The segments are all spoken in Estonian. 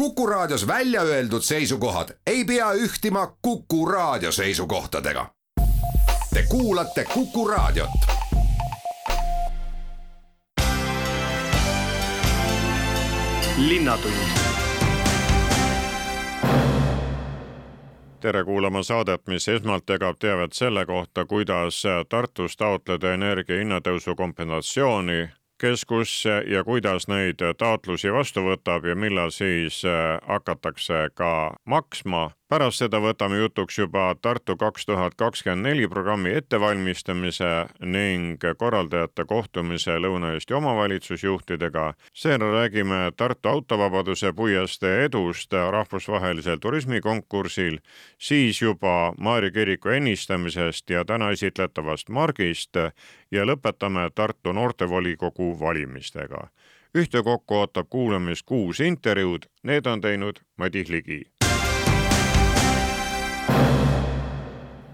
Kuku Raadios välja öeldud seisukohad ei pea ühtima Kuku Raadio seisukohtadega. Te kuulate Kuku Raadiot. tere kuulama saadet, mis esmalt jagab teavet selle kohta, kuidas Tartus taotleda energia hinnatõusu kompensatsiooni kes, kus ja kuidas neid taotlusi vastu võtab ja millal siis hakatakse ka maksma pärast seda võtame jutuks juba Tartu kaks tuhat kakskümmend neli programmi ettevalmistamise ning korraldajate kohtumise Lõuna-Eesti omavalitsusjuhtidega. seejärel räägime Tartu autovabaduse puiestee edust rahvusvahelisel turismikonkursil, siis juba Maarja kiriku ennistamisest ja täna esitletavast margist ja lõpetame Tartu noortevolikogu valimistega. Ühtekokku ootab kuulamist kuus intervjuud, need on teinud Madis Ligi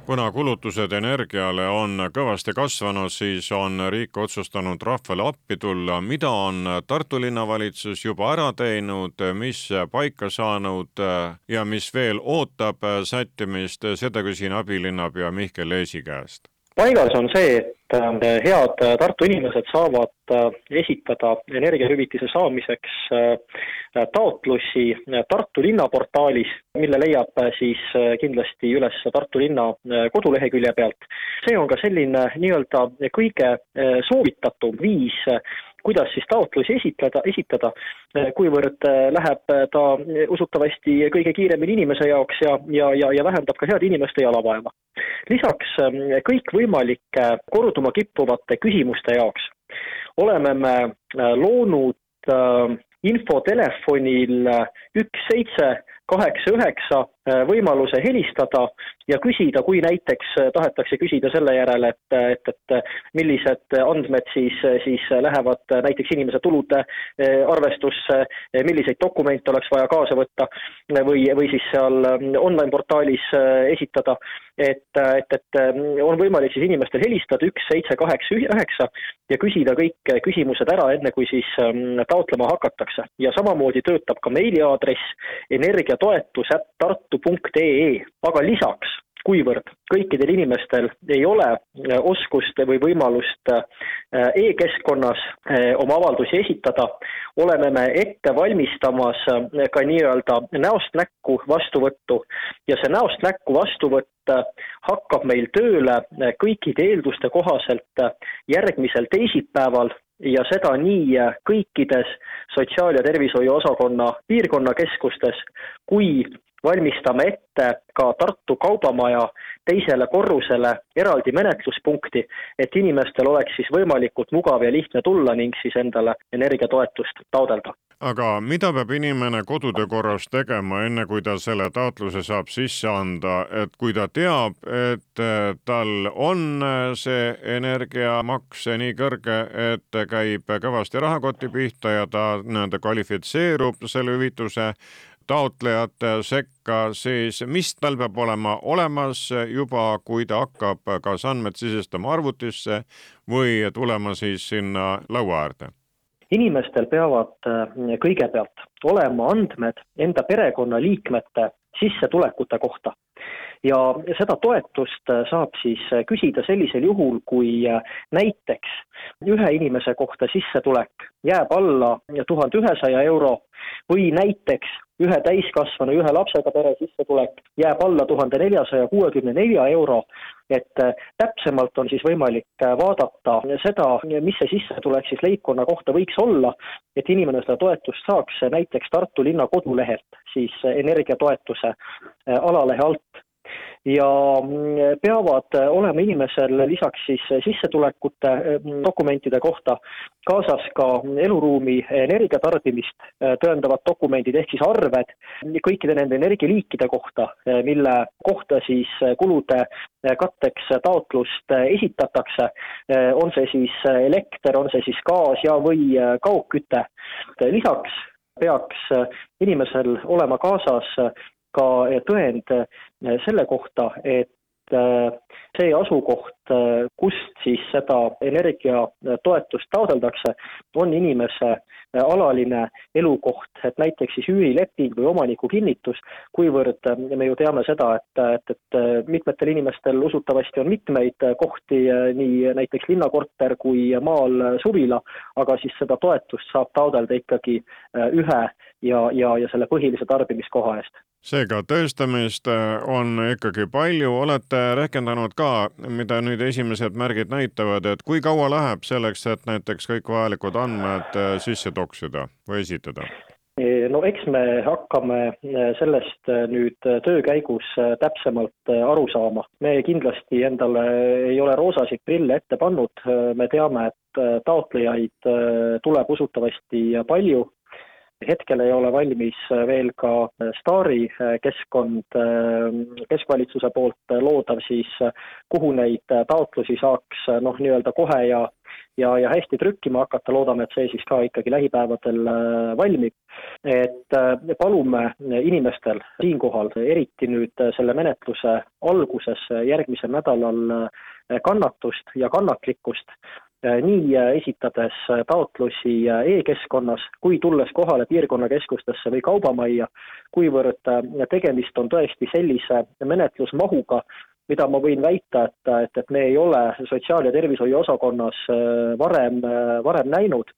kuna kulutused energiale on kõvasti kasvanud, siis on riik otsustanud rahvale appi tulla. mida on Tartu linnavalitsus juba ära teinud, mis paika saanud ja mis veel ootab sättimist, seda küsin abilinnapea Mihkel Leesi käest paigas on see, et äh, head Tartu inimesed saavad äh, esitada energiahüvitise saamiseks äh, taotlusi Tartu linna portaalis, mille leiab siis kindlasti üles Tartu linna kodulehekülje pealt. see on ka selline nii-öelda kõige soovitatum viis kuidas siis taotlusi esitleda, esitada, kuivõrd äh, läheb äh, ta usutavasti kõige kiiremini inimese jaoks ja, ja, ja, ja vähendab ka heade inimeste jalavaeva. lisaks kõikvõimalike korduma kippuvate küsimuste jaoks oleme me loonud infotelefonil üks seitse kaheksa üheksa võimaluse helistada ja küsida, kui näiteks äh, tahetakse küsida selle järele, et, et, et millised andmed siis, siis lähevad näiteks inimese tulude äh, arvestusse, milliseid dokumente oleks vaja kaasa võtta või, või siis seal ähm, online portaalis äh, esitada, et, et, et on võimalik siis inimestel helistada üks seitse kaheksa üheksa ja küsida kõik küsimused ära, enne kui siis ähm, taotlema hakatakse. ja samamoodi töötab ka meiliaadress energiatoetus äpp tartu.ee, aga lisaks kuivõrd kõikidel inimestel ei ole äh, oskust või võimalust äh, e-keskkonnas äh, oma avaldusi esitada, oleme me ette valmistamas ka nii-öelda näost näkku vastuvõttu. Ja see näost näkku vastuvõtt hakkab meil tööle kõikide eelduste kohaselt järgmisel teisipäeval ja seda nii kõikides sotsiaal- ja tervishoiu osakonna piirkonnakeskustes kui valmistame ette ka Tartu Kaubamaja teisele korrusele eraldi menetluspunkti, et inimestel oleks siis võimalikult mugav ja lihtne tulla ning siis endale energiatoetust taodelda aga mida peab inimene kodude korras tegema, enne kui ta selle taotluse saab sisse anda, et kui ta teab, et äh, tal on äh, see energiamaks nii kõrge, et käib kõvasti rahakoti pihta ja ta nii-öelda kvalifitseerub selle hüvituse taotlejate sekka, siis mis tal peab olema olemas juba, kui ta hakkab kas andmed sisestama arvutisse või tulema siis sinna laua äärde? Inimestel peavad äh, kõigepealt olema andmed enda perekonnaliikmete sissetulekute kohta ja seda toetust äh, saab siis äh, küsida sellisel juhul, kui näiteks ühe inimese kohta sissetulek jääb alla tuhande ühesaja euro või näiteks ühe täiskasvanu, ühe lapsega pere sissetulek jääb alla tuhande neljasaja kuuekümne nelja euro, et äh, täpsemalt on siis võimalik äh, vaadata seda, mis see sissetulek siis leibkonna kohta võiks olla, et inimene seda toetust saaks näiteks Tartu linna kodulehelt siis energiatoetuse äh, alalehe alt ja mm, peavad olema inimesel lisaks siis sissetulekute mm, dokumentide kohta kaasas ka eluruumi energiatarbimist äh, tõendavad dokumendid ehk siis arved kõikide nende energialiikide kohta, äh, mille kohta siis kulude äh, katteks taotlust esitatakse, on see siis elekter, on see siis gaas ja või kaugküte. lisaks peaks inimesel olema kaasas ka tõend äh, selle kohta, et äh, see asukoht, kust siis seda energiatoetust taodeldakse, on inimese alaline elukoht, et näiteks siis üürileping või omaniku kinnitus, kuivõrd me ju teame seda, et, et, et mitmetel inimestel usutavasti on mitmeid kohti, nii näiteks linnakorter kui maal suvila, aga siis seda toetust saab taotleda ikkagi ühe ja, ja, ja selle põhilise tarbimiskoha eest seega tõestamist äh, on ikkagi palju, olete rehkendanud ka, mida nüüd esimesed märgid näitavad, et kui kaua läheb selleks, et näiteks kõik vajalikud andmed äh, sisse toksida või esitada? no eks me hakkame äh, sellest nüüd töö käigus täpsemalt aru saama. me kindlasti endale ei ole roosasid prille ette pannud, me teame, et taotlejaid tuleb usutavasti palju hetkel ei ole valmis veel ka Stari keskkond keskvalitsuse poolt loodav siis, kuhu neid taotlusi saaks noh, nii-öelda kohe ja ja, ja hästi trükkima hakata, loodame, et see siis ka ikkagi lähipäevadel valmib. et palume inimestel siinkohal, eriti nüüd selle menetluse alguses, järgmisel nädalal kannatust ja kannatlikkust Äh, nii äh, esitades äh, taotlusi e-keskkonnas kui tulles kohale piirkonnakeskustesse või kaubamajja, kuivõrd tegemist on tõesti sellise menetlusmahuga, mida ma võin väita, et, et, et me ei ole sotsiaal- ja tervishoiu osakonnas varem, varem näinud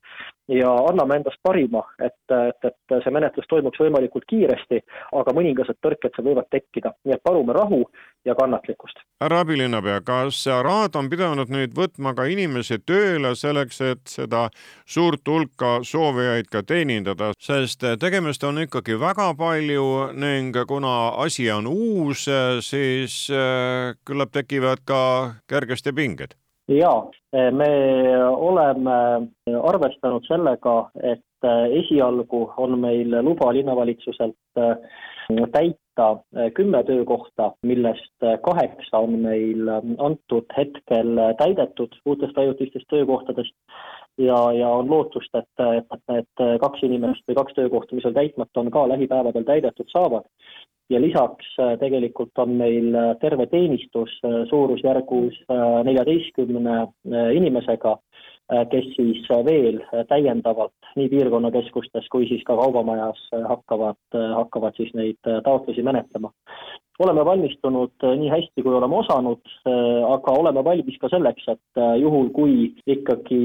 ja anname endast parima, et, et, et see menetlus toimuks võimalikult kiiresti, aga mõningased tõrked seal võivad tekkida, nii et palume rahu ja kannatlikkust. härra abilinnapea, kas Raad on pidanud nüüd võtma ka inimesi tööle selleks, et seda suurt hulka soovijaid ka teenindada, sest tegemist on ikkagi väga palju ning kuna asi on uus, siis äh, küllap tekivad ka kergesti pinged jaa, me oleme arvestanud sellega, et esialgu on meil luba linnavalitsuselt äh, täita kümme töökohta, millest kaheksa on meil antud hetkel täidetud uutest ajutistest töökohtadest. Ja, ja on lootust, et, et need kaks inimest või kaks töökohta, mis on täitmata, on ka lähipäevadel täidetud saavad ja lisaks äh, tegelikult on meil äh, terve teenistus äh, suurusjärgus neljateistkümne inimesega, kes siis veel täiendavalt nii piirkonnakeskustes kui siis ka kaubamajas hakkavad, hakkavad siis neid taotlusi menetlema oleme valmistunud äh, nii hästi, kui oleme osanud, äh, aga oleme valmis ka selleks, et äh, juhul, kui ikkagi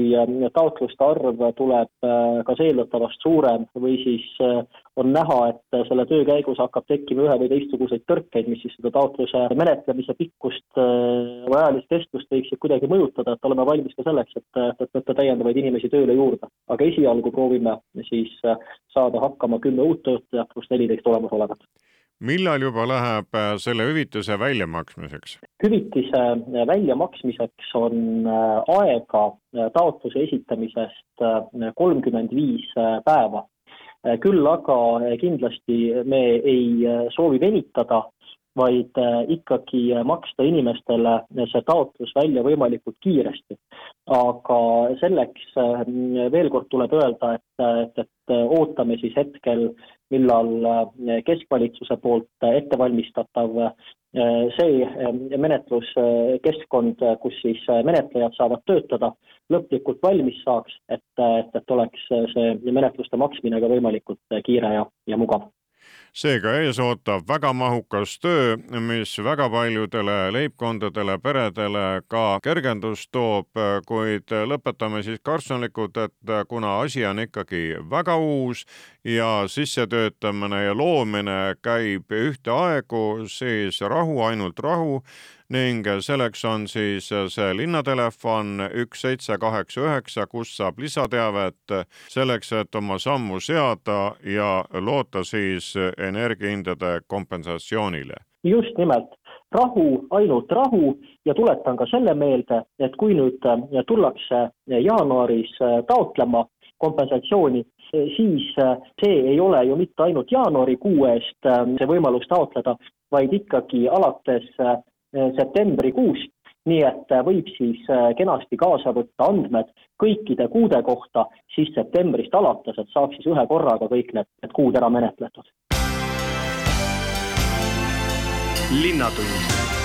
taotluste arv tuleb kas eeldatavast suurem või siis on näha, et selle töö käigus hakkab tekkima ühe või teistsuguseid tõrkeid, mis siis seda taotluse menetlemise pikkust või ajalist kestvust võiksid kuidagi mõjutada, et oleme valmis ka selleks, et, et võtta täiendavaid inimesi tööle juurde. aga esialgu proovime siis saada hakkama kümme uut töötajat pluss neliteist olemasolevat millal juba läheb äh, selle hüvitise väljamaksmiseks? hüvitise äh, väljamaksmiseks on äh, aega taotluse esitamisest kolmkümmend viis päeva. küll aga kindlasti me ei soovi venitada, vaid ikkagi maksta inimestele see taotlus välja võimalikult kiiresti. Aga selleks veel kord tuleb öelda, et, et, et ootame siis hetkel millal äh, keskvalitsuse poolt ettevalmistatav äh, see äh, menetluskeskkond, kus siis menetlejad saavad töötada, lõplikult valmis saaks, et, et, et oleks see menetluste maksmine ka võimalikult kiire ja, ja mugav seega ees ootab väga mahukas töö, mis väga paljudele leibkondadele, peredele ka kergendust toob, kuid lõpetame siis kartsunlikult, et kuna asi on ikkagi väga uus ja sissetöötamine ja loomine käib ühtaegu, siis rahu, ainult rahu ning selleks on siis see linnatelefon üks seitse kaheksa üheksa, kust saab lisateavet selleks, et oma sammu seada ja loota siis energiahindade kompensatsioonile. just nimelt, rahu, ainult rahu ja tuletan ka selle meelde, et kui nüüd tullakse jaanuaris taotlema kompensatsiooni, siis see ei ole ju mitte ainult jaanuarikuu eest see võimalus taotleda, vaid ikkagi alates septembrikuust, nii et eh, võib siis eh, kenasti kaasa võtta andmed kõikide kuude kohta siis septembrist alates, et saaks siis ühe korraga kõik need, need kuud ära menetletud. linnatund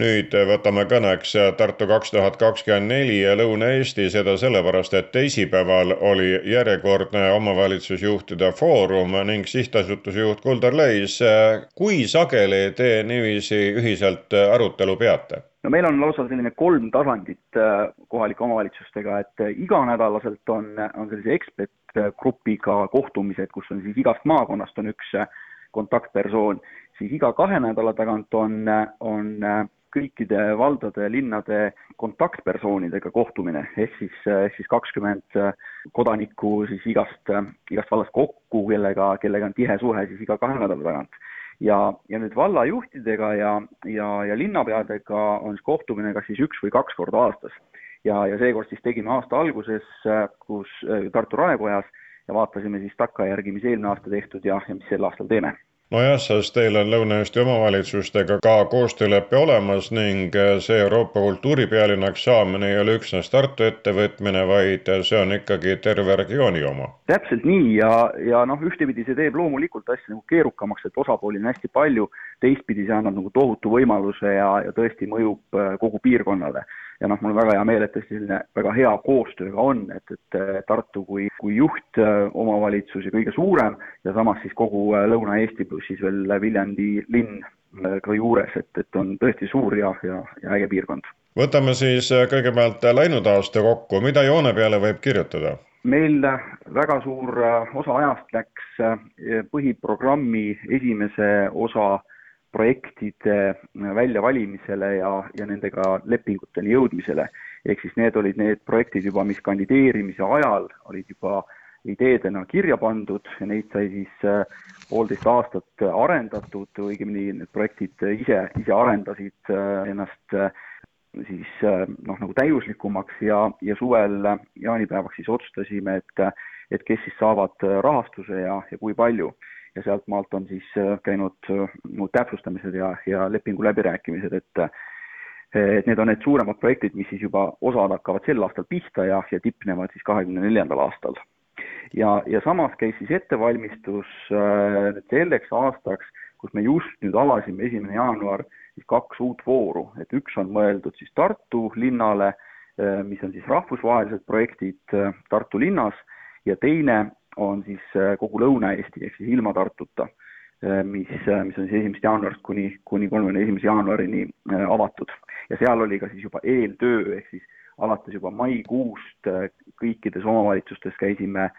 nüüd võtame kõneks Tartu kaks tuhat kakskümmend neli ja Lõuna-Eesti, seda sellepärast, et teisipäeval oli järjekordne omavalitsusjuhtide foorum ning sihtasutuse juht Kuldar Leis. kui sageli te niiviisi ühiselt arutelu peate? no meil on lausa selline kolm tasandit kohalike omavalitsustega, et iganädalaselt on, on sellise ekspertgrupiga kohtumised, kus on siis igast maakonnast on üks kontaktpersoon, siis iga kahe nädala tagant on, on kõikide valdade ja linnade kontaktpersoonidega kohtumine, ehk siis, ehk siis kakskümmend kodanikku siis igast, igast vallast kokku, kellega, kellega on tihe suhe siis iga kahe nädala tagant. Ja, ja nüüd vallajuhtidega ja, ja, ja linnapeadega on siis kohtumine kas siis üks või kaks korda aastas. ja, ja seekord siis tegime aasta alguses, kus Tartu raekojas ja vaatasime siis takkajärgi, mis eelmine aasta tehtud ja, ja mis sel aastal teeme nojah, sest teil on Lõuna-Eesti omavalitsustega ka koostöölepe olemas ning see Euroopa kultuuripealinnaks saamine ei ole üksnes Tartu ettevõtmine, vaid see on ikkagi terve regiooni oma. täpselt nii ja, ja noh, ühtepidi see teeb loomulikult asja nagu keerukamaks, et osapooli on hästi palju, teistpidi see annab nagu tohutu võimaluse ja, ja tõesti mõjub äh, kogu piirkonnale ja noh, mul on väga hea meel, et tõesti selline väga hea koostöö ka on, et, et Tartu kui, kui juhtomavalitsus äh, ja kõige suurem ja samas siis kogu äh, Lõuna-Eesti pluss siis veel Viljandi linn ka juures, et, et on tõesti suur ja, ja, ja äge piirkond. võtame siis kõigepealt läinud aasta kokku, mida joone peale võib kirjutada? meil väga suur osa ajast läks põhiprogrammi esimese osa projektide väljavalimisele ja, ja nendega lepinguteni jõudmisele. ehk siis need olid need projektid juba, mis kandideerimise ajal olid juba ideedena kirja pandud ja neid sai siis äh, poolteist aastat arendatud, õigemini need projektid ise, ise arendasid äh, ennast äh, siis noh, nagu täiuslikumaks ja, ja suvel jaanipäevaks siis otsustasime, et, et kes siis saavad rahastuse ja, ja kui palju ja sealtmaalt on siis äh, käinud äh, muud täpsustamised ja, ja lepingu läbirääkimised, et äh, et need on need suuremad projektid, mis siis juba osad hakkavad sel aastal pihta ja, ja tipnevad siis kahekümne neljandal aastal. ja, ja samas käis siis ettevalmistus äh, selleks aastaks, kus me just nüüd avasime esimene jaanuar siis kaks uut vooru, et üks on mõeldud siis Tartu linnale, mis on siis rahvusvahelised projektid Tartu linnas ja teine on siis äh, kogu Lõuna-Eesti ehk siis ilma Tartuta, äh, mis, äh, mis on siis esimesest jaanuarist kuni, kuni kolmekümne esimese jaanuarini avatud. ja seal oli ka siis juba eeltöö, ehk siis alates juba maikuust kõikides omavalitsustes käisime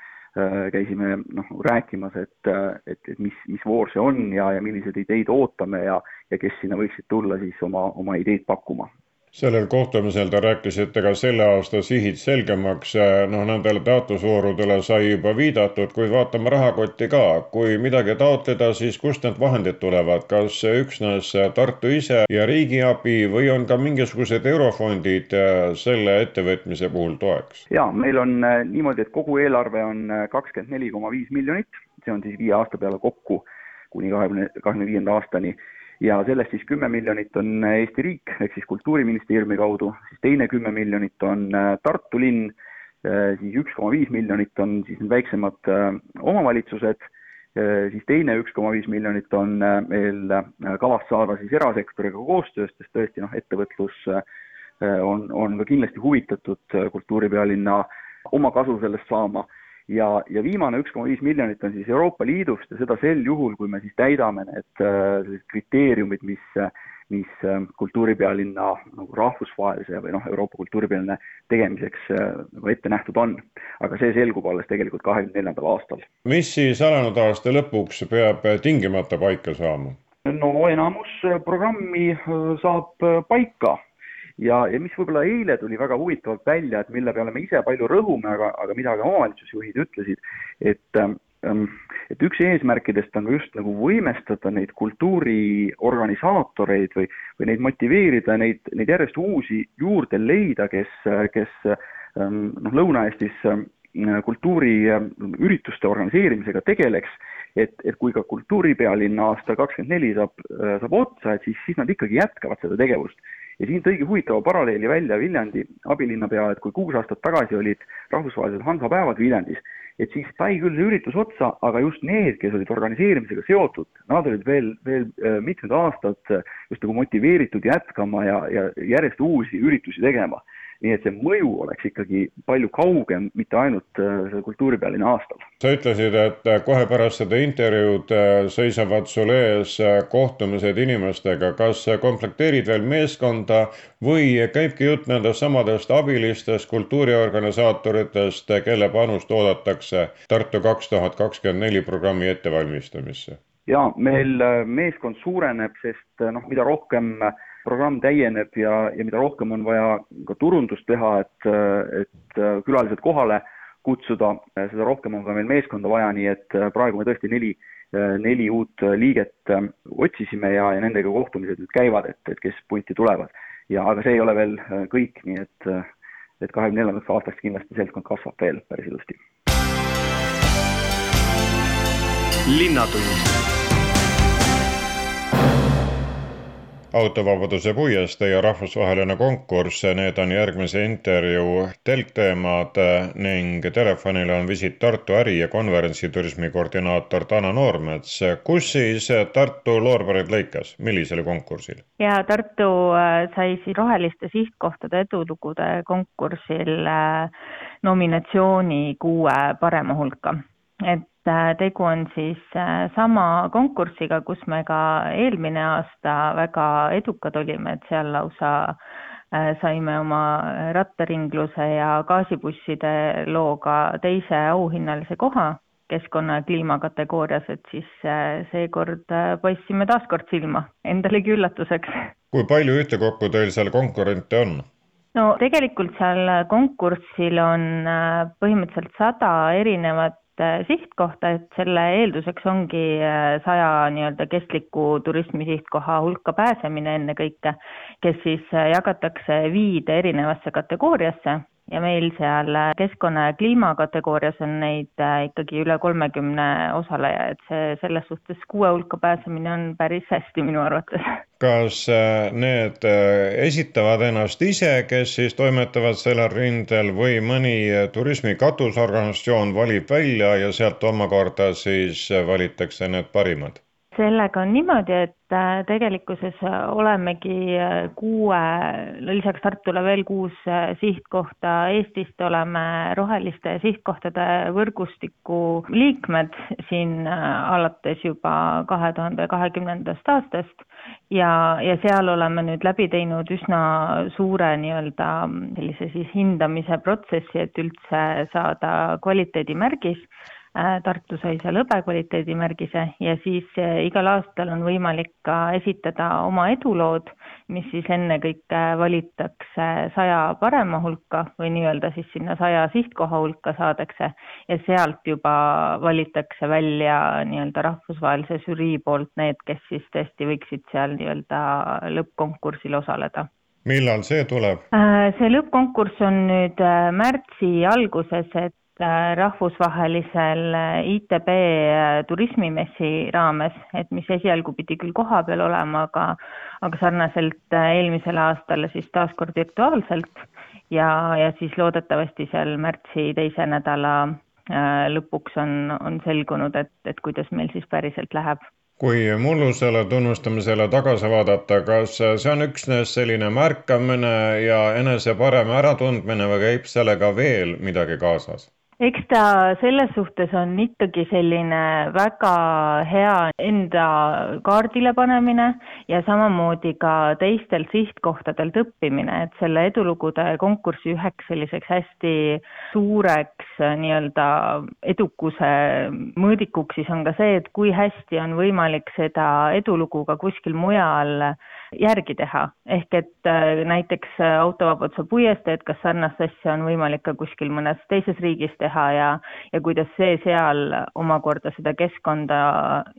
käisime noh, rääkimas, et, et, et mis, mis voor see on ja, ja milliseid ideid ootame ja, ja kes sinna võiksid tulla siis oma, oma ideid pakkuma sellel kohtumisel te rääkisite ka selle aasta sihid selgemaks, noh nendele taotlusvoorudele sai juba viidatud, kuid vaatame rahakotti ka, kui midagi taotleda, siis kust need vahendid tulevad, kas üksnes Tartu ise ja riigiabi või on ka mingisugused eurofondid äh, selle ettevõtmise puhul toeks? jaa, meil on äh, niimoodi, et kogu eelarve on kakskümmend neli koma viis miljonit, see on siis viie aasta peale kokku kuni kahekümne, kahekümne viienda aastani ja sellest siis kümme miljonit on Eesti riik, ehk siis Kultuuriministeeriumi kaudu, siis teine kümme miljonit on äh, Tartu linn, äh, siis üks koma viis miljonit on siis need väiksemad äh, omavalitsused, siis teine üks koma viis miljonit on meil kavas saada siis erasektoriga koostöös, sest tõesti noh, ettevõtlus on, on ka kindlasti huvitatud kultuuripealinna oma kasu sellest saama ja, ja viimane üks koma viis miljonit on siis Euroopa Liidust ja seda sel juhul, kui me siis täidame need äh, sellised kriteeriumid, mis, mis äh, kultuuripealinna nagu rahvusvahelise või noh, Euroopa kultuuripealinna tegemiseks äh, nagu ette nähtud on. aga see selgub alles tegelikult kahekümne neljandal aastal. mis siis alanud aasta lõpuks peab tingimata paika saama? no enamus programmi saab paika ja, ja mis võib-olla eile tuli väga huvitavalt välja, et mille peale me ise palju rõhume, aga, aga mida ka omavalitsusjuhid ütlesid, et ähm, et üks eesmärkidest on ka just nagu võimestada neid kultuuriorganisaatoreid või, või neid motiveerida, neid, neid järjest uusi juurde leida, kes, kes ähm, noh, Lõuna-Eestis ähm, kultuuriürituste organiseerimisega tegeleks, et, et kui ka kultuuripealinna aasta kakskümmend neli saab, saab otsa, et siis, siis nad ikkagi jätkavad seda tegevust ja siin tõigi huvitava paralleeli välja Viljandi abilinnapea, et kui kuus aastat tagasi olid rahvusvahelised Hansapäevad Viljandis, et siis sai küll see üritus otsa, aga just need, kes olid organiseerimisega seotud, nad olid veel, veel äh, mitmed aastad just nagu motiveeritud jätkama ja, ja järjest uusi üritusi tegema nii et see mõju oleks ikkagi palju kaugem, mitte ainult äh, kultuuripealinna aastal. sa ütlesid, et äh, kohe pärast seda intervjuud äh, seisavad sul ees kohtumised inimestega, kas komplekteerid veel meeskonda või käibki jutt nendest samadest abilistest, kultuuriorganisaatoritest, kelle panust oodatakse Tartu kaks tuhat kakskümmend neli programmi ettevalmistamisse? jaa, meil meeskond suureneb, sest noh, mida rohkem äh, programm täieneb ja, ja mida rohkem on vaja ka turundust teha, et, et külalised kohale kutsuda, seda rohkem on ka meil meeskonda vaja, nii et praegu me tõesti neli, neli uut liiget otsisime ja, ja nendega kohtumised nüüd käivad, et, et kes punti tulevad. ja aga see ei ole veel kõik, nii et, et kahekümne neljandaks aastaks kindlasti seltskond kasvab veel päris ilusti. linnatund autovabaduse puiestee ja rahvusvaheline konkurss, need on järgmise intervjuu telkteemad ning telefonile on visiit Tartu äri- ja konverentsiturismi koordinaator Tana Noormets. kus siis Tartu loorberid lõikas, millisel konkursil? ja Tartu äh, sai siis roheliste sihtkohtade edulugude konkursil äh, nominatsiooni kuue parema hulka et Äh, tegu on siis äh, sama konkursiga, kus me ka eelmine aasta väga edukad olime, et seal lausa äh, saime oma rattaringluse ja gaasibusside looga teise auhinnalise koha keskkonna ja kliima kategoorias, et siis seekord paistsime taas kord silma, endalegi üllatuseks. kui palju ühtekokku teil seal konkurente on? no tegelikult seal konkursil on põhimõtteliselt sada erinevat sihtkohta, et selle eelduseks ongi äh, saja nii-öelda kestliku turismi sihtkoha hulka pääsemine ennekõike, kes siis äh, jagatakse viide erinevasse kategooriasse ja meil seal keskkonna ja kliima kategoorias on neid ikkagi üle kolmekümne osaleja, et see selles suhtes kuue hulka pääsemine on päris hästi minu arvates. kas need esitavad ennast ise, kes siis toimetavad sellel rindel või mõni turismi katusorganisatsioon valib välja ja sealt omakorda siis valitakse need parimad? Sellega on niimoodi, et äh, tegelikkuses äh, olemegi äh, kuue, lisaks Tartule veel kuus sihtkohta. Eestist, oleme roheliste sihtkohtade võrgustiku liikmed siin alates juba kahe tuhande kahekümnendast aastast. Ja, ja seal oleme nüüd läbi teinud üsna suure nii-öelda sellise siis hindamise protsessi, et üldse saada kvaliteedimärgis Tartu sai seal hõbekvaliteedimärgise ja siis äh, igal aastal on võimalik ka esitada oma edulood, mis siis ennekõike valitakse saja parema hulka või nii-öelda siis sinna saja sihtkoha hulka saadakse ja sealt juba valitakse välja nii-öelda rahvusvahelise žürii poolt need, kes siis tõesti võiksid seal nii-öelda lõppkonkursil osaleda millal see tuleb? Äh, see lõppkonkurss on nüüd märtsi alguses, et Äh, rahvusvahelisel äh, ITB äh, turismimessi raames, et mis esialgu pidi küll kohapeal olema, aga aga sarnaselt eelmisele aastale siis taaskord virtuaalselt ja, ja siis loodetavasti seal märtsi teise nädala lõpuks on, on selgunud, et, et kuidas meil siis päriselt läheb kui mullusele tunnustamisele tagasi vaadata, kas see on üksnes selline märkamine ja enese parem äratundmine või käib sellega veel midagi kaasas? Eks ta selles suhtes on ikkagi selline väga hea enda kaardile panemine ja samamoodi ka teistelt sihtkohtadelt õppimine, et selle edulugude konkursi üheks selliseks hästi suureks nii-öelda edukuse mõõdikuks siis on ka see, et kui hästi on võimalik seda edulugu ka kuskil mujal järgi teha, ehk et äh, näiteks äh, autovabaduse puiesteed, kas sarnast asja on võimalik ka kuskil mõnes teises riigis teha ja, ja kuidas see seal omakorda seda keskkonda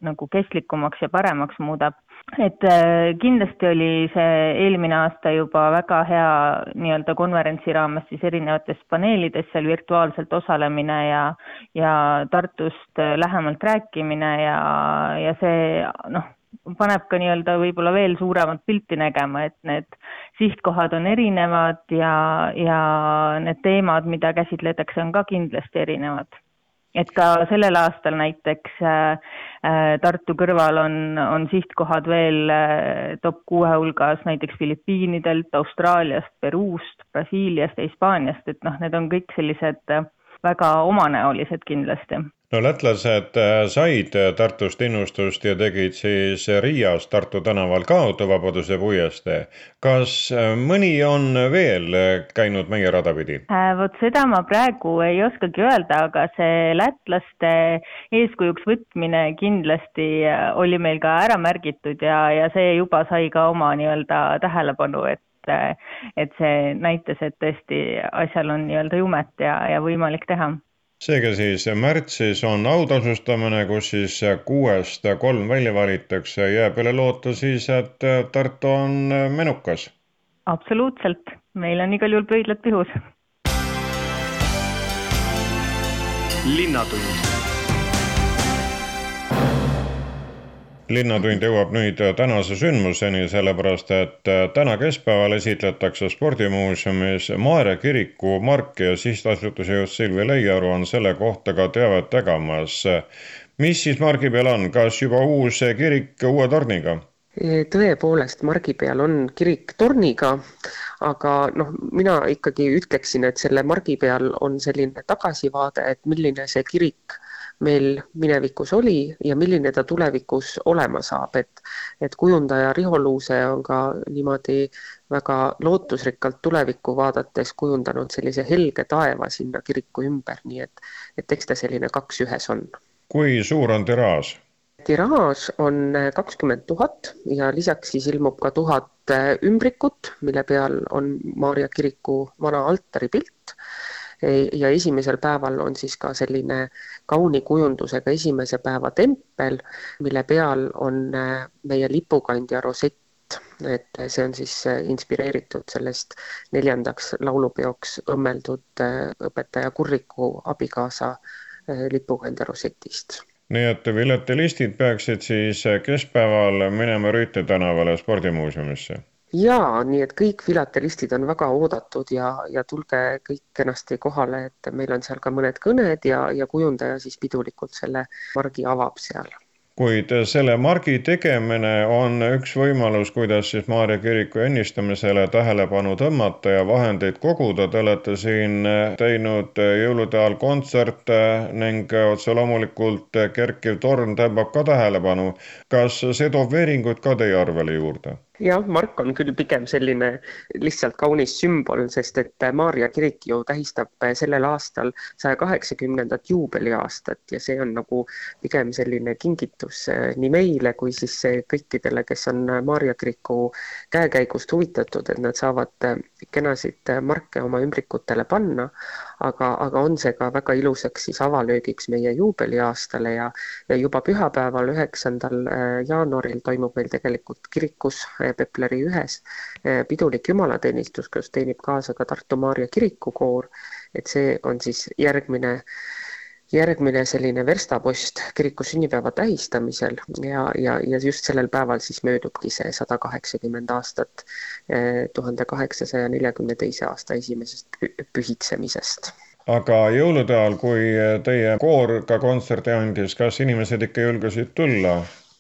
nagu kestlikumaks ja paremaks muudab. et äh, kindlasti oli see eelmine aasta juba väga hea nii-öelda konverentsi raames siis erinevates paneelides seal virtuaalselt osalemine ja, ja Tartust lähemalt rääkimine ja, ja see noh, paneb ka nii-öelda võib-olla veel suuremat pilti nägema, et need sihtkohad on erinevad ja, ja need teemad, mida käsitletakse, on ka kindlasti erinevad. Et ka sellel aastal näiteks äh, äh, Tartu kõrval on, on sihtkohad veel äh, top kuue hulgas näiteks Filipiinidelt, Austraaliast, Peruust, Brasiiliast ja Hispaaniast, et noh, need on kõik sellised äh, väga omanäolised kindlasti no lätlased äh, said äh, Tartust innustust ja tegid siis Riias Tartu tänaval ka autovabaduse puiestee. kas äh, mõni on veel käinud meie rada pidi äh,? vot seda ma praegu ei oskagi öelda, aga see lätlaste eeskujuks võtmine kindlasti oli meil ka ära märgitud ja, ja see juba sai ka oma nii-öelda tähelepanu, et et see näitas, et tõesti asjal on nii-öelda jumet ja, ja võimalik teha seega siis märtsis on autasustamine, kus siis kuuest kolm välja valitakse, jääb üle loota siis, et Tartu on menukas. absoluutselt, meil on igal juhul pöidlad pihus. linnatund linnatund jõuab nüüd tänase sündmuseni, sellepärast et täna keskpäeval esitletakse spordimuuseumis Maarja kiriku marki ja sihtasutuse juht Silvi Leiaru on selle kohta ka teavet tegemas. mis siis margi peal on, kas juba uus kirik uue torniga? tõepoolest, margi peal on kirik torniga, aga noh, mina ikkagi ütleksin, et selle margi peal on selline tagasivaade, et milline see kirik meil minevikus oli ja milline ta tulevikus olema saab, et et kujundaja Riho Luuse on ka niimoodi väga lootusrikkalt tulevikku vaadates kujundanud sellise helge taeva sinna kiriku ümber, nii et et eks ta selline kaks ühes on. kui suur on tiraaž? tiraaž on kakskümmend tuhat ja lisaks siis ilmub ka tuhat ümbrikut, mille peal on Maarja kiriku vana altari pilt ja esimesel päeval on siis ka selline kauni kujundusega esimese päeva tempel, mille peal on äh, meie lipukandja rosett. Et see on siis äh, inspireeritud sellest neljandaks laulupeoks õmmeldud äh, õpetaja Kurriku abikaasa lipukandja rosetist nii et viletilistid peaksid siis keskpäeval minema Rüütel tänavale spordimuuseumisse jaa, nii et kõik filatelistid on väga oodatud ja, ja tulge kõik kenasti kohale, et meil on seal ka mõned kõned ja, ja kujundaja siis pidulikult selle margi avab seal kuid selle margi tegemine on üks võimalus, kuidas siis Maarja kiriku ennistamisele tähelepanu tõmmata ja vahendeid koguda. Te olete siin teinud jõulude ajal kontserte ning otse loomulikult kerkiv torn tõmbab ka tähelepanu. kas see toob veeringuid ka teie arvele juurde? Jah, Mark on küll pigem selline lihtsalt kaunis sümbol, sest et Maarja kirik ju tähistab sellel aastal saja kaheksakümnendat juubeliaastat ja see on nagu pigem selline kingitus eh, nii meile kui siis kõikidele, kes on Maarja kiriku käekäigust huvitatud, et nad saavad kenasid marke oma ümbrikutele panna, aga, aga on see ka väga ilusaks siis avalöögiks meie juubeliaastale ja, ja juba pühapäeval, üheksandal jaanuaril toimub meil tegelikult kirikus Pepleri ühes eh, pidulik jumalateenistus, kus teenib kaasa ka Tartu Maarja kirikukoor, et see on siis järgmine järgmine selline verstapost kiriku sünnipäeva tähistamisel. Ja, ja, ja just sellel päeval siis möödubki see sada kaheksakümmend aastat eh, tuhande kaheksasaja neljakümne teise aasta esimesest pühitsemisest. Aga jõulude ajal, kui teie koor ka kontserti andis, kas inimesed ikka julgesid tulla?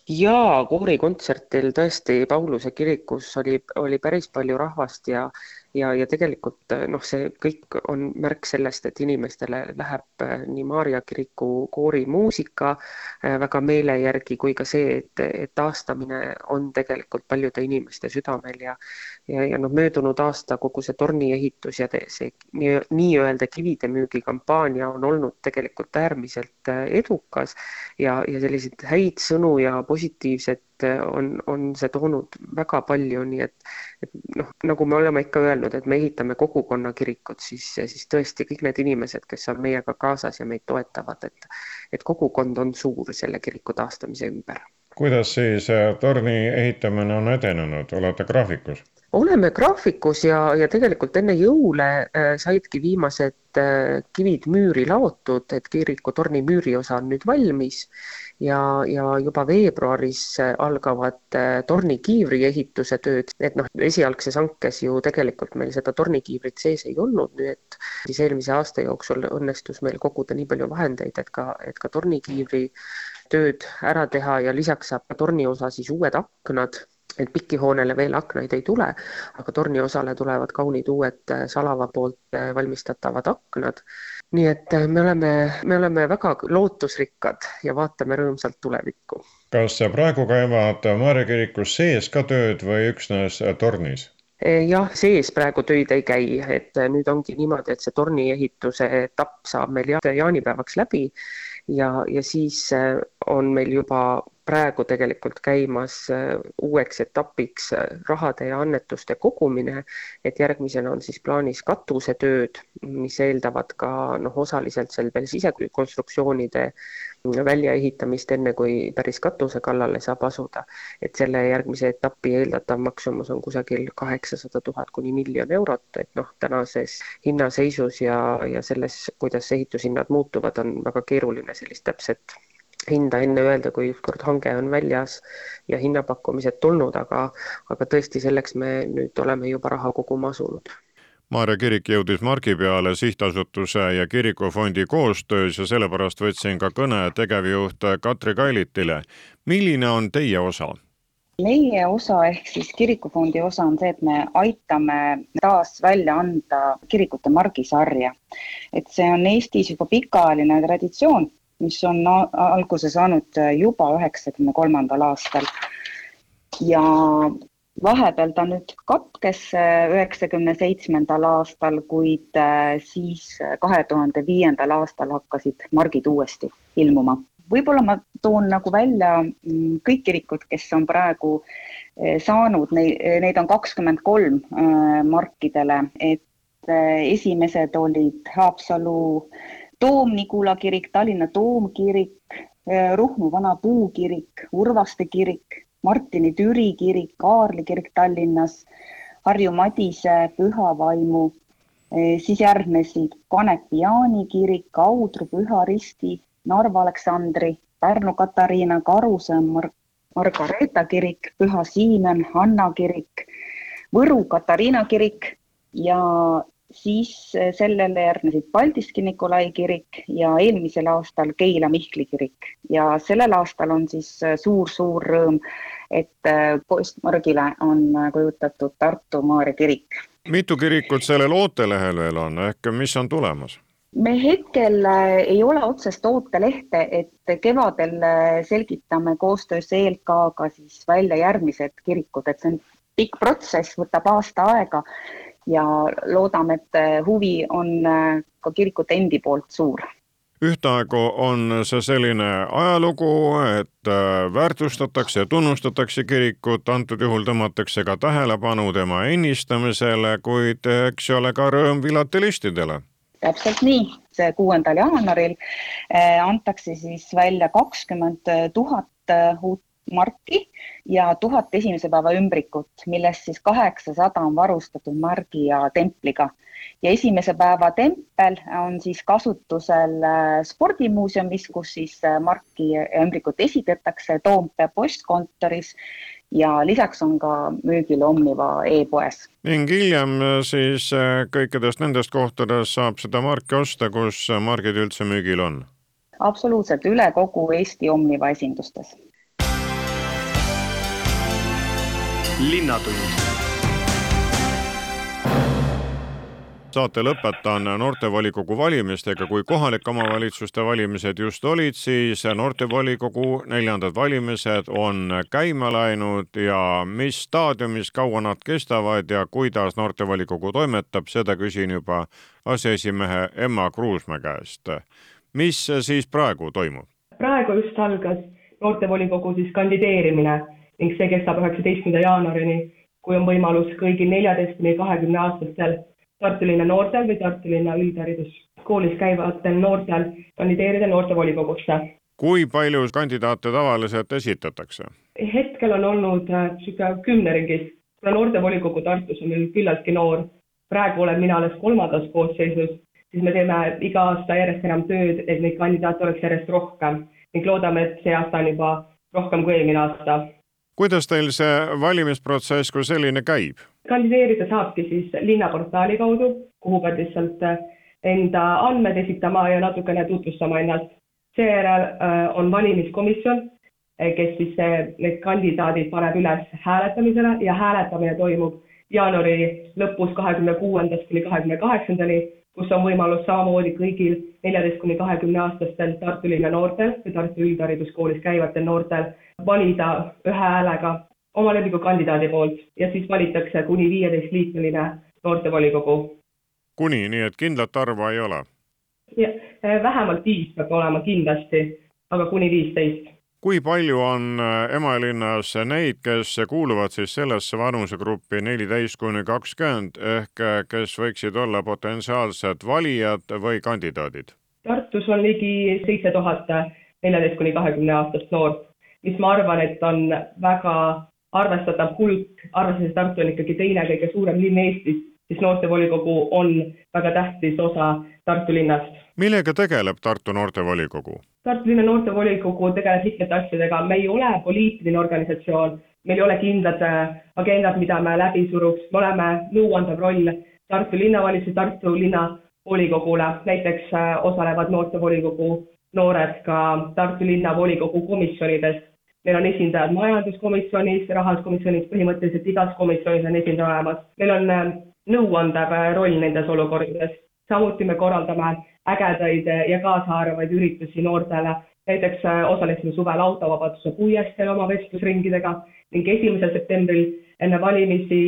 Jaa, koorikontsertil tõesti Pauluse kirikus oli, oli päris palju rahvast ja ja, ja tegelikult noh, see kõik on märk sellest, et inimestele läheb äh, nii Maarja kiriku koorimuusika äh, väga meele järgi kui ka see, et, et taastamine on tegelikult paljude inimeste südamel ja ja, ja noh, möödunud aasta kogu see torniehitus ja see nii-öelda kivide müügikampaania on olnud tegelikult äärmiselt edukas ja, ja selliseid häid sõnu ja positiivset on, on see toonud väga palju, nii et, et noh, nagu me oleme ikka öelnud, et me ehitame kogukonnakirikut, siis, siis tõesti kõik need inimesed, kes on meiega kaasas ja meid toetavad, et, et kogukond on suur selle kiriku taastamise ümber. kuidas siis torni ehitamine on edenenud, olete graafikus? Oleme graafikus ja, ja tegelikult enne jõule äh, saidki viimased äh, kivid müüri laotud, et kiriku torni müüriosa on nüüd valmis ja, ja juba veebruaris äh, algavad äh, tornikiivri ehituse tööd, et noh, esialgses hankes ju tegelikult meil seda tornikiivrit sees ei olnud, nii et siis eelmise aasta jooksul õnnestus meil koguda nii palju vahendeid, et ka, et ka tornikiivri tööd ära teha ja lisaks saab torni osa siis uued aknad et pikihoonele veel aknaid ei tule, aga torniosale tulevad kaunid uued äh, Salava poolt äh, valmistatavad aknad. nii et äh, me oleme, me oleme väga lootusrikkad ja vaatame rõõmsalt tulevikku. kas praegu käivad Maarja kirikus sees ka tööd või üksnes tornis? jah, sees praegu töid ei käi, et nüüd ongi niimoodi, et see torni ehituse etapp saab meil jaanipäevaks läbi ja, ja siis on meil juba praegu tegelikult käimas äh, uueks etapiks äh, rahade ja annetuste kogumine, et järgmisena on siis plaanis katusetööd, mis eeldavad ka noh, osaliselt seal veel sisekonstruktsioonide väljaehitamist, enne kui päris katuse kallale saab asuda. et selle järgmise etapi eeldatav maksumus on kusagil kaheksasada tuhat kuni miljon eurot, et noh, tänases hinnaseisus ja, ja selles, kuidas ehitushinnad muutuvad, on väga keeruline sellist täpset hinda enne öelda, kui ükskord hange on väljas ja hinnapakkumised tulnud, aga, aga tõesti, selleks me nüüd oleme juba raha koguma asunud. Maarja kirik jõudis margi peale sihtasutuse ja kirikufondi koostöös ja sellepärast võtsin ka kõne tegevjuht Katri Kailitile. milline on teie osa? meie osa ehk siis kirikufondi osa on see, et me aitame taas välja anda kirikute margisarja. et see on Eestis juba pikaajaline traditsioon mis on alguse saanud äh, juba üheksakümne kolmandal aastal. ja vahepeal ta nüüd katkes äh, üheksakümne seitsmendal aastal, kuid äh, siis kahe tuhande viiendal aastal hakkasid margid uuesti ilmuma. võib-olla ma toon nagu välja mm, kõik kirikud, kes on praegu saanud, neid, on kakskümmend kolm markidele, et esimesed olid Haapsalu Toom-Nigula kirik, Tallinna toomkirik, eh, Ruhnu vana puukirik, Urvaste kirik, Martini Türi kirik, Kaarli kirik Tallinnas, Harju Madise Pühavaimu, eh, siis järgnesid Kanepi Jaani kirik, Kaudru Püha Risti, Narva Aleksandri, Pärnu Katariina, Karuse Mar Margareeta kirik, Püha Siimen, Hanna kirik, Võru Katariina kirik ja siis eh, sellele järgnesid Paldiski Nikolai kirik ja eelmisel aastal Keila Mihkli kirik ja sellel aastal on siis suur-suur eh, rõõm, et eh, postmargile on kujutatud Tartu Maarja kirik. mitu kirikut sellel ootelehel veel on, ehk mis on tulemas? me hetkel ei ole otsest ootelehte, et kevadel selgitame koostöös ELK-ga siis välja järgmised kirikud, et see on pikk protsess, võtab aasta aega ja loodame, et huvi on äh, ka kirikute endi poolt suur ühtaegu on see selline ajalugu, et äh, väärtustatakse ja tunnustatakse kirikut, antud juhul tõmmatakse ka tähelepanu tema ennistamisele, kuid eks ole ka rõõm filatelistidele. täpselt nii, see kuuendal jaanuaril äh, antakse siis välja kakskümmend tuhat uut marki ja tuhat esimese päeva ümbrikut, millest siis kaheksasada on varustatud margi ja templiga. ja esimese päeva tempel on siis kasutusel äh, spordimuuseumis, kus siis äh, marki ja ümbrikut esitatakse Toompea postkontoris ja lisaks on ka müügil Omniva e-poes. ning hiljem äh, siis kõikidest nendest kohtadest saab seda marki osta, kus margid üldse müügil on? absoluutselt, üle kogu Eesti Omniva esindustes linnatund. saate lõpetan noortevolikogu valimistega, kui kohalike omavalitsuste valimised just olid, siis noortevolikogu neljandad valimised on käima läinud ja mis staadiumis, kaua nad kestavad ja kuidas noortevolikogu toimetab, seda küsin juba aseesimehe Emma Kruusmäe käest. mis siis praegu toimub? praegu just algas noortevolikogu siis kandideerimine ning see kestab üheksateistkümnenda jaanuarini, kui on võimalus kõigil neljateist kuni kahekümne aastastel Tartu linna noortel või Tartu linna üldhariduskoolis käivatel noortel kandideerida noortevolikogusse. kui palju kandidaate tavaliselt esitatakse? hetkel on olnud niisugune äh, kümne ringis kuna noortevolikogu Tartus on meil küllaltki noor, praegu olen mina alles kolmandas koosseisus, siis me teeme iga aasta järjest enam tööd, et neid kandidaate oleks järjest rohkem ning loodame, et see aasta on juba rohkem kui eelmine aasta. Kuidas teil see valimisprotsess kui selline käib? kandideerida saabki siis linnaportaali kaudu, kuhu pead lihtsalt äh, enda andmed esitama ja natukene tutvustama ennast. seejärel äh, on valimiskomisjon, äh, kes siis need kandidaadid paneb üles hääletamisele ja hääletamine toimub jaanuari lõpus, kahekümne kuuendast kuni kahekümne kaheksandani kus on võimalus samamoodi kõigil neljateist kuni kahekümne aastastel Tartu linna noortel või Tartu Üldhariduskoolis käivatel noortel valida ühe häälega oma lemmikukandidaadi poolt ja siis valitakse kuni viieteist liikmeline noortevolikogu. kuni, nii et kindlat arvu ei ole? vähemalt viis peab olema kindlasti, aga kuni viisteist kui palju on äh, Emalinnas neid, kes kuuluvad siis sellesse vanusegruppi neliteist kuni kakskümmend ehk äh, kes võiksid olla potentsiaalsed valijad või kandidaadid? Tartus on ligi seitse tuhat neljateist kuni kahekümne aastast noort, mis ma arvan, et on väga arvestatav hulk, arvestades, Tartu on ikkagi teine kõige suurem linn Eestis, siis noortevolikogu on väga tähtis osa Tartu linnast millega tegeleb Tartu noortevolikogu? Tartu linna noortevolikogu tegeleb mitmete asjadega, me ei ole poliitiline organisatsioon, meil ei ole kindlad äh, agendad, mida me läbi suruks, me oleme nõuandev roll Tartu linnavalitsuse, Tartu linnavolikogule, näiteks äh, osalevad noortevolikogu noored ka Tartu linnavolikogu komisjonides. meil on esindajad majanduskomisjonis, rahanduskomisjonis, põhimõtteliselt igas komisjonis on esindaja olemas. meil on äh, nõuandev roll nendes olukordades, samuti me korraldame ägedaid ja kaasaarvaid üritusi noortele. näiteks äh, osalesime suvel autovabaduse puiesteel oma vestlusringidega ning esimesel septembril enne valimisi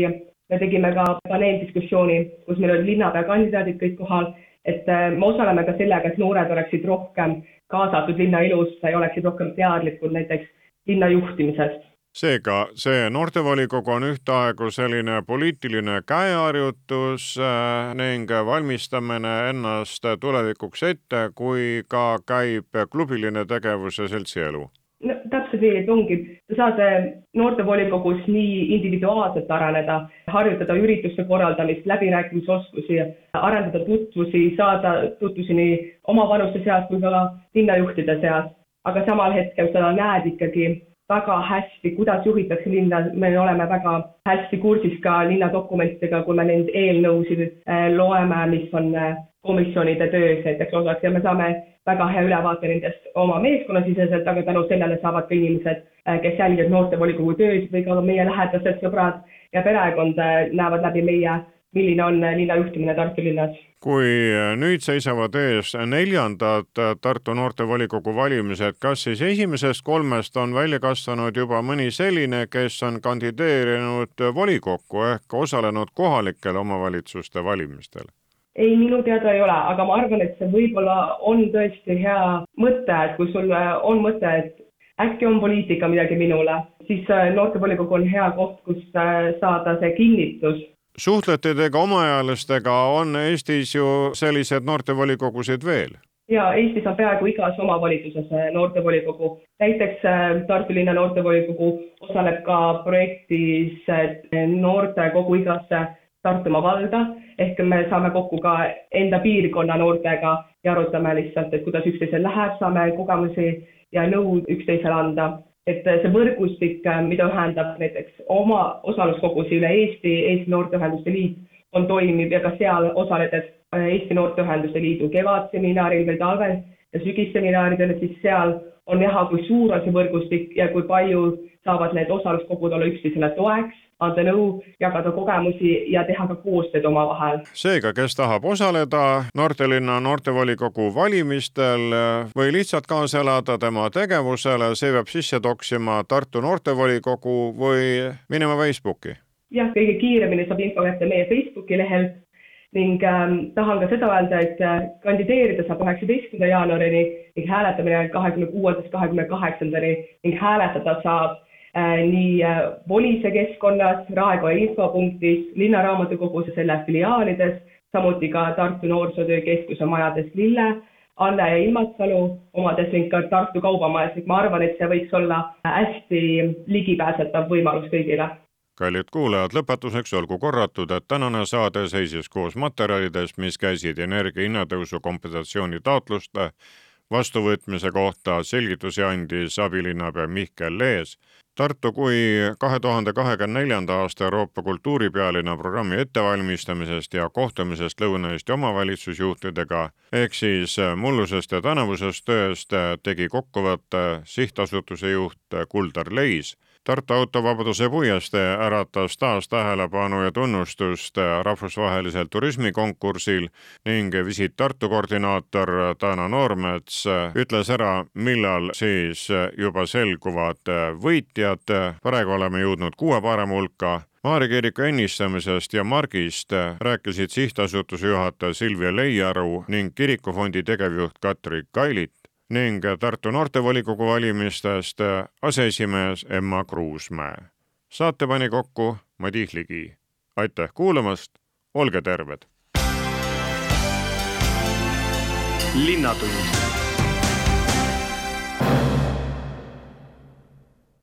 me tegime ka paneeldiskussiooni, kus meil olid linnapea kandidaadid kõik kohal, et äh, me osaleme ka sellega, et noored oleksid rohkem kaasatud linna elusse ja oleksid rohkem teadlikud näiteks linna juhtimisest seega see noortevolikogu on ühtaegu selline poliitiline käeharjutus äh, ning valmistamine ennast tulevikuks ette, kui ka käib klubiline tegevus ja seltsielu no täpselt nii, et ongi, sa saad äh, noortevolikogus nii individuaalselt areneda, harjutada ürituste korraldamist, läbirääkimisoskusi, arendada tutvusi, saada tutvusi nii oma vanuste seas kui ka linnajuhtide seas, aga samal hetkel sa näed ikkagi väga hästi, kuidas juhitakse linna, me oleme väga hästi kursis ka linna dokumentidega, kui me neid eelnõusid äh, loeme, mis on äh, komisjonide töös näiteks osaks. Ja me saame väga hea ülevaate nendest oma meeskonnasiseselt, aga tänu sellele saavad ka inimesed, äh, kes jälgivad noortevolikogu tööd või ka meie lähedased sõbrad ja perekond näevad läbi meie milline on linna juhtimine Tartu linnas. kui nüüd seisavad ees neljandad Tartu noortevolikogu valimised, kas siis esimesest kolmest on välja kasvanud juba mõni selline, kes on kandideerinud volikokku ehk osalenud kohalikel omavalitsuste valimistel? ei, minu teada ei ole, aga ma arvan, et see võib-olla on tõesti hea mõte, et kui sul on mõte, et äkki on poliitika midagi minule, siis noortevolikogu on hea koht, kus saada see kinnitus suhtlete te ka omaealistega, on Eestis ju selliseid noortevolikogusid veel? ja Eestis on peaaegu igas omavalitsuses äh, noortevolikogu, näiteks äh, Tartu linna noortevolikogu osaleb ka projektis äh, noortekogu igasse Tartumaa valda, ehk me saame kokku ka enda piirkonna noortega ja arutame lihtsalt, et kuidas üksteisel läheb, saame kogemusi ja nõu üksteisele anda et see võrgustik, äh, mida ühendab näiteks oma osaluskogusi üle Eesti, Eesti Noorteühenduste Liit, on toimiv ja ka seal osaledes äh, Eesti Noorteühenduste Liidu kevadseminaril või talvel ja sügisseminaridel, siis seal on näha, kui suur on see võrgustik ja kui palju saavad need osaluskogud olla üksteisele toeks, anda nõu, jagada kogemusi ja teha ka koostööd omavahel. seega, kes tahab osaleda noortelinna noortevolikogu valimistel või lihtsalt kaasa elada tema tegevusele, see peab sisse toksima Tartu noortevolikogu või minema Facebooki? jah, kõige kiiremini saab info kätte meie Facebooki lehelt ning ähm, tahan ka seda öelda, et äh, kandideerida saab üheksateistkümnenda jaanuarini ning hääletamine kahekümne kuuendast kahekümne kaheksandani ning hääletada saab äh, nii äh, Volise keskkonnas, Raekoja infopunktis, linnaraamatukogus ja selle filiaalides, samuti ka Tartu Noorsootöö Keskuse majades Lille, Anne ja Ilmatsalu omades ning ka Tartu Kaubamajas ning ma arvan, et see võiks olla hästi ligipääsetav võimalus kõigile kallid kuulajad, lõpetuseks olgu korratud, et tänane saade seisis koos materjalidest, mis käisid energia hinnatõusu kompensatsiooni taotluste vastuvõtmise kohta, selgitusi andis abilinnapea Mihkel Lees. Tartu kui kahe tuhande kahekümne neljanda aasta Euroopa kultuuripealinna programmi ettevalmistamisest ja kohtumisest Lõuna-Eesti omavalitsusjuhtidega ehk siis mullusest ja tänavusest tööst tegi kokkuvõtte sihtasutuse juht Kuldar Leis Tartu autovabaduse puiestee äratas taas tähelepanu ja tunnustust rahvusvahelisel turismikonkursil ning Visit Tartu koordinaator Dana Noormets ütles ära, millal siis juba selguvad võitjad. praegu oleme jõudnud kuue parema hulka Maarja kiriku ennistamisest ja margist rääkisid sihtasutuse juhataja Silvia Leiaru ning kirikufondi tegevjuht Katri Kailit ning Tartu noortevolikogu valimistest aseesimees Emma Kruusmäe. saate pani kokku Madis Ligi. aitäh kuulamast, olge terved! linnatund